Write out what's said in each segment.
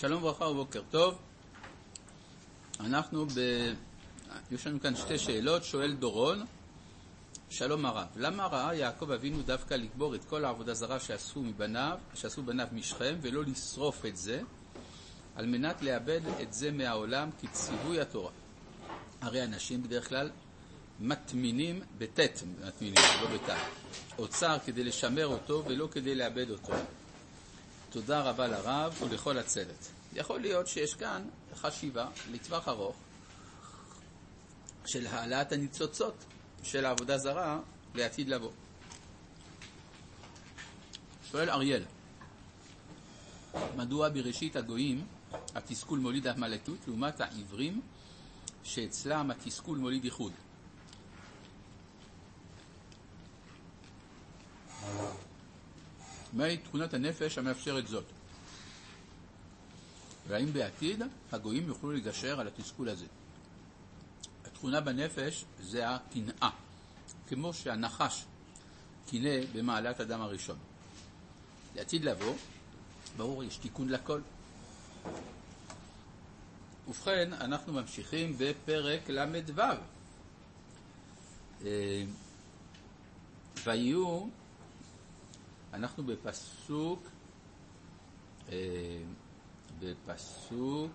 שלום וברכה ובוקר טוב. אנחנו ב... יש לנו כאן שתי שאלות, שואל דורון, שלום הרב, למה ראה יעקב אבינו דווקא לקבור את כל העבודה זרה שעשו מבניו, שעשו בניו משכם, ולא לשרוף את זה, על מנת לאבד את זה מהעולם כציווי התורה? הרי אנשים בדרך כלל מטמינים בטית, מטמינים, לא בתת, אוצר כדי לשמר אותו ולא כדי לאבד אותו. תודה רבה לרב ולכל הצוות. יכול להיות שיש כאן חשיבה לטווח ארוך של העלאת הניצוצות של העבודה זרה לעתיד לבוא. שואל אריאל, מדוע בראשית הגויים התסכול מוליד המלטות לעומת העברים שאצלם התסכול מוליד איחוד? מהי תכונת הנפש המאפשרת זאת? והאם בעתיד הגויים יוכלו לגשר על התסכול הזה? התכונה בנפש זה הקנאה, כמו שהנחש קינא במעלת אדם הראשון. לעתיד לבוא, ברור, יש תיקון לכל. ובכן, אנחנו ממשיכים בפרק ל"ו. אה, ויהיו אנחנו בפסוק, אה, בפסוק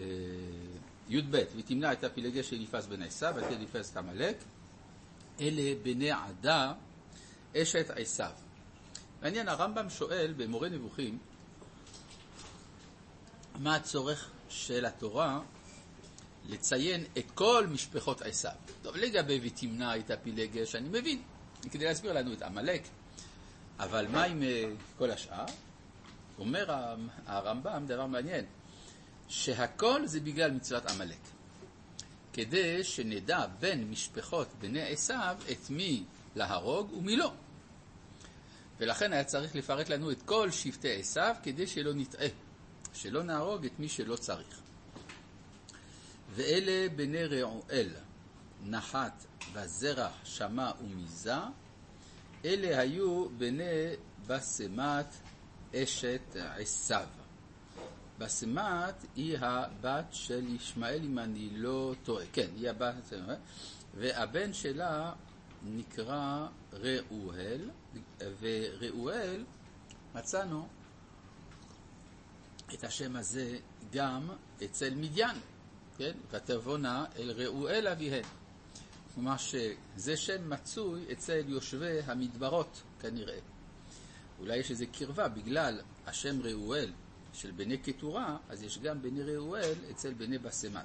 אה, י"ב, ותמנע את הפילגי של אליפז בן עשיו, ותהיה אליפז את עמלק, אלה בני עדה אשת עשיו. מעניין, הרמב"ם שואל במורה נבוכים, מה הצורך של התורה לציין את כל משפחות עשיו. טוב, לגבי ותמנע את הפילגש, אני מבין. כדי להסביר לנו את עמלק. אבל מה עם אה, כל השאר? אומר הרמב"ם דבר מעניין, שהכל זה בגלל מצוות עמלק. כדי שנדע בין משפחות בני עשיו את מי להרוג ומי לא. ולכן היה צריך לפרט לנו את כל שבטי עשיו כדי שלא נטעה, שלא נהרוג את מי שלא צריך. ואלה בני רעואל, נחת וזרח, שמע ומיזה, אלה היו בני בסמת אשת עשיו. בסמת היא הבת של ישמעאל, אם אני לא טועה. כן, היא הבת, והבן שלה נקרא ראואל, וראואל, מצאנו את השם הזה גם אצל מדיין, כן? ותבונה אל ראואל אביהן. כלומר שזה שם מצוי אצל יושבי המדברות כנראה. אולי יש איזו קרבה בגלל השם ראואל של בני קטורה, אז יש גם בני ראואל אצל בני בסמת.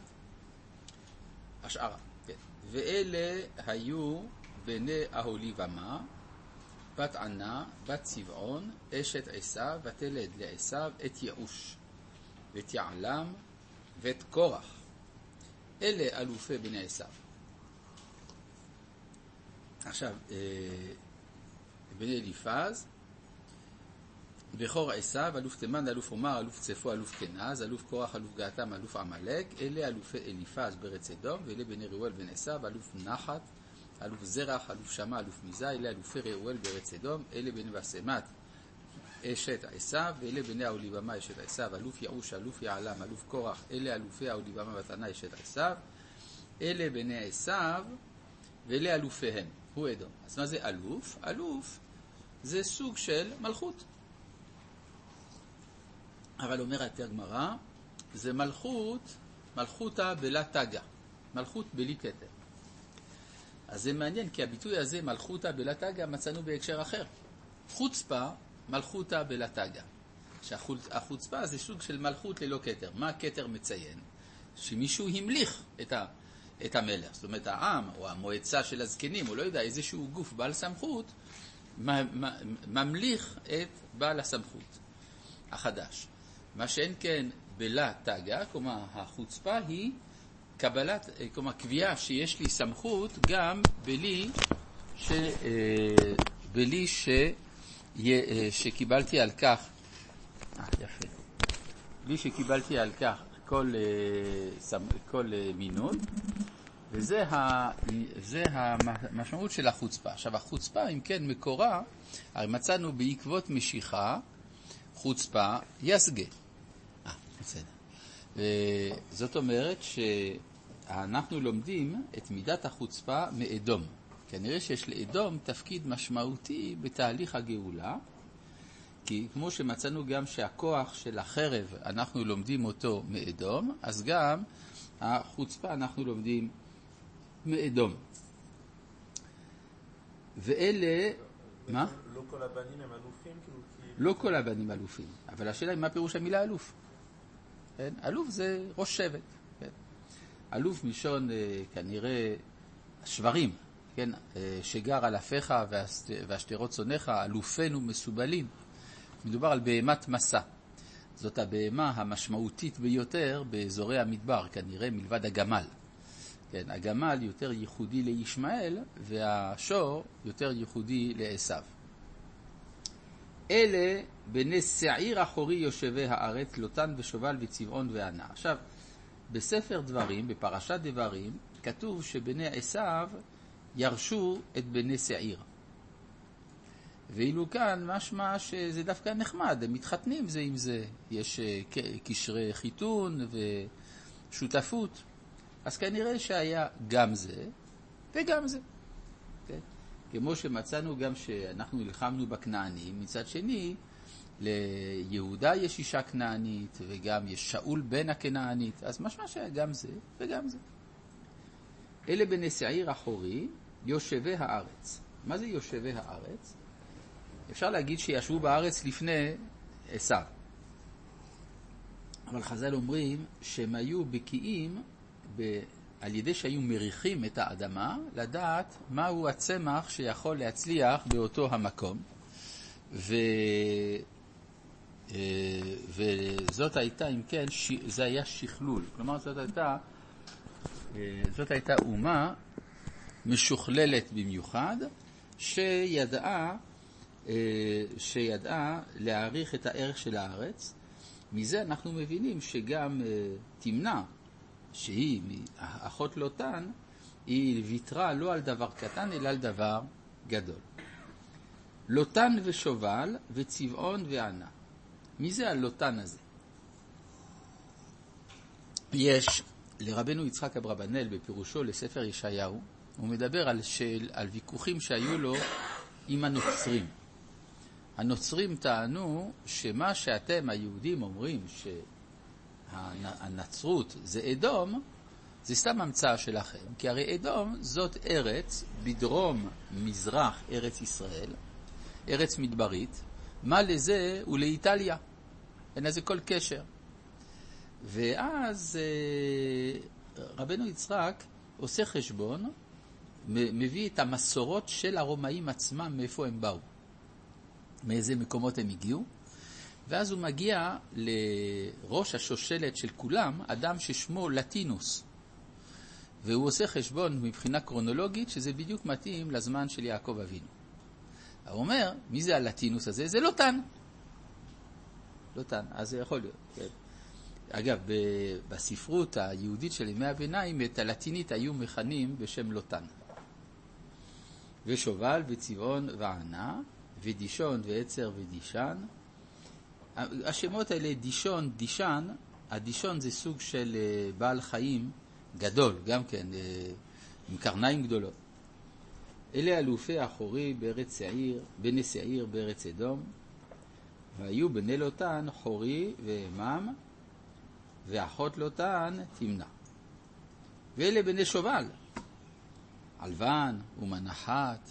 השערה, כן. ואלה היו בני אהוליבמה, בת ענה, בת צבעון, אשת עשיו, ותלד לעשיו את יאוש, ואת יעלם, ואת קורח. אלה אלופי בני עשיו. עכשיו, אה, בני אליפז, בכור עשיו, אלוף תימן, אלוף עומר, אלוף צפו, אלוף כנז, אלוף קורח, אלוף געתם, אלוף עמלק, אלה אלופי אליפז בארץ אדום, ואלה בני ראואל בן עשיו, אלוף נחת, אלוף זרח, אלוף שמע, אלוף מזה, אלה אלופי ראואל בארץ אדום, אלה בני בסמת, אשת עשיו, ואלה בני האוליבמה אשת עשיו, אלוף יעוש, אלוף יעלם, אלוף קורח, אלה אלופי האוליבמה בתנה אשת עשיו, אלה בני עשיו, ואלה אלופיהם. הוא אדום. אז מה זה אלוף? אלוף זה סוג של מלכות. אבל אומרת הגמרא, זה מלכות, מלכותא בלה תגה, מלכות בלי כתר. אז זה מעניין, כי הביטוי הזה, מלכותא בלה תגה, מצאנו בהקשר אחר. חוצפה, מלכותא בלה תגה. שהחוצפה זה סוג של מלכות ללא כתר. מה הכתר מציין? שמישהו המליך את ה... את המלך. זאת אומרת, העם או המועצה של הזקנים, או לא יודע, איזשהו גוף בעל סמכות, ממליך את בעל הסמכות החדש. מה שאין כן בלה תגה, כלומר החוצפה היא קבלת, כלומר קביעה שיש לי סמכות גם בלי, ש, אה, בלי ש, אה, שקיבלתי על כך, אה, יפה, בלי שקיבלתי על כך כל, אה, כל מינון, וזה המשמעות של החוצפה. עכשיו, החוצפה, אם כן, מקורה, הרי מצאנו בעקבות משיכה, חוצפה יסגה. אה, בסדר. זאת אומרת שאנחנו לומדים את מידת החוצפה מאדום. כנראה שיש לאדום תפקיד משמעותי בתהליך הגאולה, כי כמו שמצאנו גם שהכוח של החרב, אנחנו לומדים אותו מאדום, אז גם החוצפה אנחנו לומדים מאדום. ואלה... מה? לא כל הבנים הם אלופים? כאילו, לא כל הבנים אלופים, אבל השאלה היא מה פירוש המילה אלוף. כן? אלוף זה ראש שבט. כן? אלוף מלשון אה, כנראה שברים, כן? אה, שגר על אפיך והשתרות צונך, אלופינו מסובלים. מדובר על בהמת מסע. זאת הבהמה המשמעותית ביותר באזורי המדבר, כנראה מלבד הגמל. כן, הגמל יותר ייחודי לישמעאל, והשור יותר ייחודי לעשו. אלה בני שעיר אחורי יושבי הארץ, לוטן ושובל וצבעון וענה. עכשיו, בספר דברים, בפרשת דברים, כתוב שבני עשו ירשו את בני שעיר. ואילו כאן משמע שזה דווקא נחמד, הם מתחתנים זה עם זה, יש אה, קשרי חיתון ושותפות, אז כנראה שהיה גם זה וגם זה. כן? כמו שמצאנו גם שאנחנו נלחמנו בכנענים, מצד שני, ליהודה יש אישה כנענית וגם יש שאול בן הכנענית, אז משמע שהיה גם זה וגם זה. אלה בני שעיר אחורי, יושבי הארץ. מה זה יושבי הארץ? אפשר להגיד שישבו בארץ לפני עשיו. אבל חז"ל אומרים שהם היו בקיאים ב... על ידי שהיו מריחים את האדמה, לדעת מהו הצמח שיכול להצליח באותו המקום. ו... אה, וזאת הייתה, אם כן, ש... זה היה שכלול. כלומר, זאת הייתה, אה, זאת הייתה אומה משוכללת במיוחד, שידעה אה, שידעה להעריך את הערך של הארץ. מזה אנחנו מבינים שגם תמנע, שהיא אחות לוטן, היא ויתרה לא על דבר קטן, אלא על דבר גדול. לוטן ושובל וצבעון וענה. מי זה הלוטן הזה? יש לרבנו יצחק אברבנאל בפירושו לספר ישעיהו, הוא מדבר על, של, על ויכוחים שהיו לו עם הנוצרים. הנוצרים טענו שמה שאתם היהודים אומרים שהנצרות זה אדום, זה סתם המצאה שלכם, כי הרי אדום זאת ארץ בדרום מזרח ארץ ישראל, ארץ מדברית, מה לזה ולאיטליה, אין לזה כל קשר. ואז אה, רבנו יצחק עושה חשבון, מביא את המסורות של הרומאים עצמם, מאיפה הם באו. מאיזה מקומות הם הגיעו, ואז הוא מגיע לראש השושלת של כולם, אדם ששמו לטינוס. והוא עושה חשבון מבחינה קרונולוגית שזה בדיוק מתאים לזמן של יעקב אבינו. הוא אומר, מי זה הלטינוס הזה? זה לוטן. לוטן, אז זה יכול להיות. כן. אגב, בספרות היהודית של ימי הביניים, את הלטינית היו מכנים בשם לוטן. ושובל וצבעון וענה, ודישון ועצר ודישן. השמות האלה, דישון, דישן, הדישון זה סוג של אה, בעל חיים גדול, גם כן, אה, עם קרניים גדולות. אלה אלופי אחורי בארץ שעיר, בני שעיר בארץ אדום, והיו בני לוטן חורי ואימם, ואחות לוטן תמנע. ואלה בני שובל, עלבן ומנחת,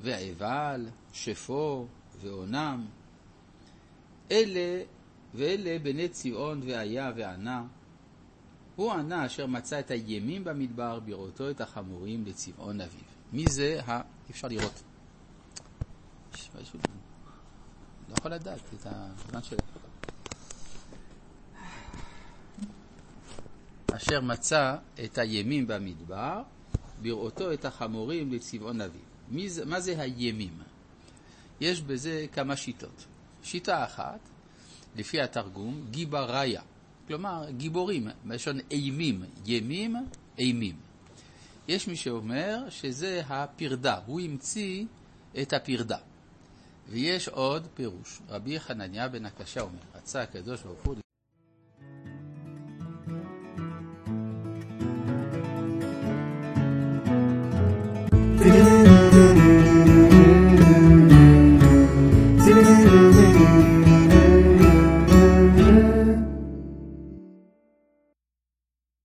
ועבל, שפו ואונם. אלה ואלה בני צבעון והיה וענה. הוא ענה אשר מצא את הימים במדבר בראותו את החמורים לצבעון אביו. מי זה ה... אפשר לראות. לא יכול לדעת את הזמן. אשר מצא את הימים במדבר בראותו את החמורים לצבעון אביו. מה זה הימים? יש בזה כמה שיטות. שיטה אחת, לפי התרגום, גיבראיה, כלומר גיבורים, מלשון אימים, ימים, אימים. יש מי שאומר שזה הפרדה, הוא המציא את הפרדה. ויש עוד פירוש. רבי חנניה בן הקשה אומר, רצה הקדוש ברוך הוא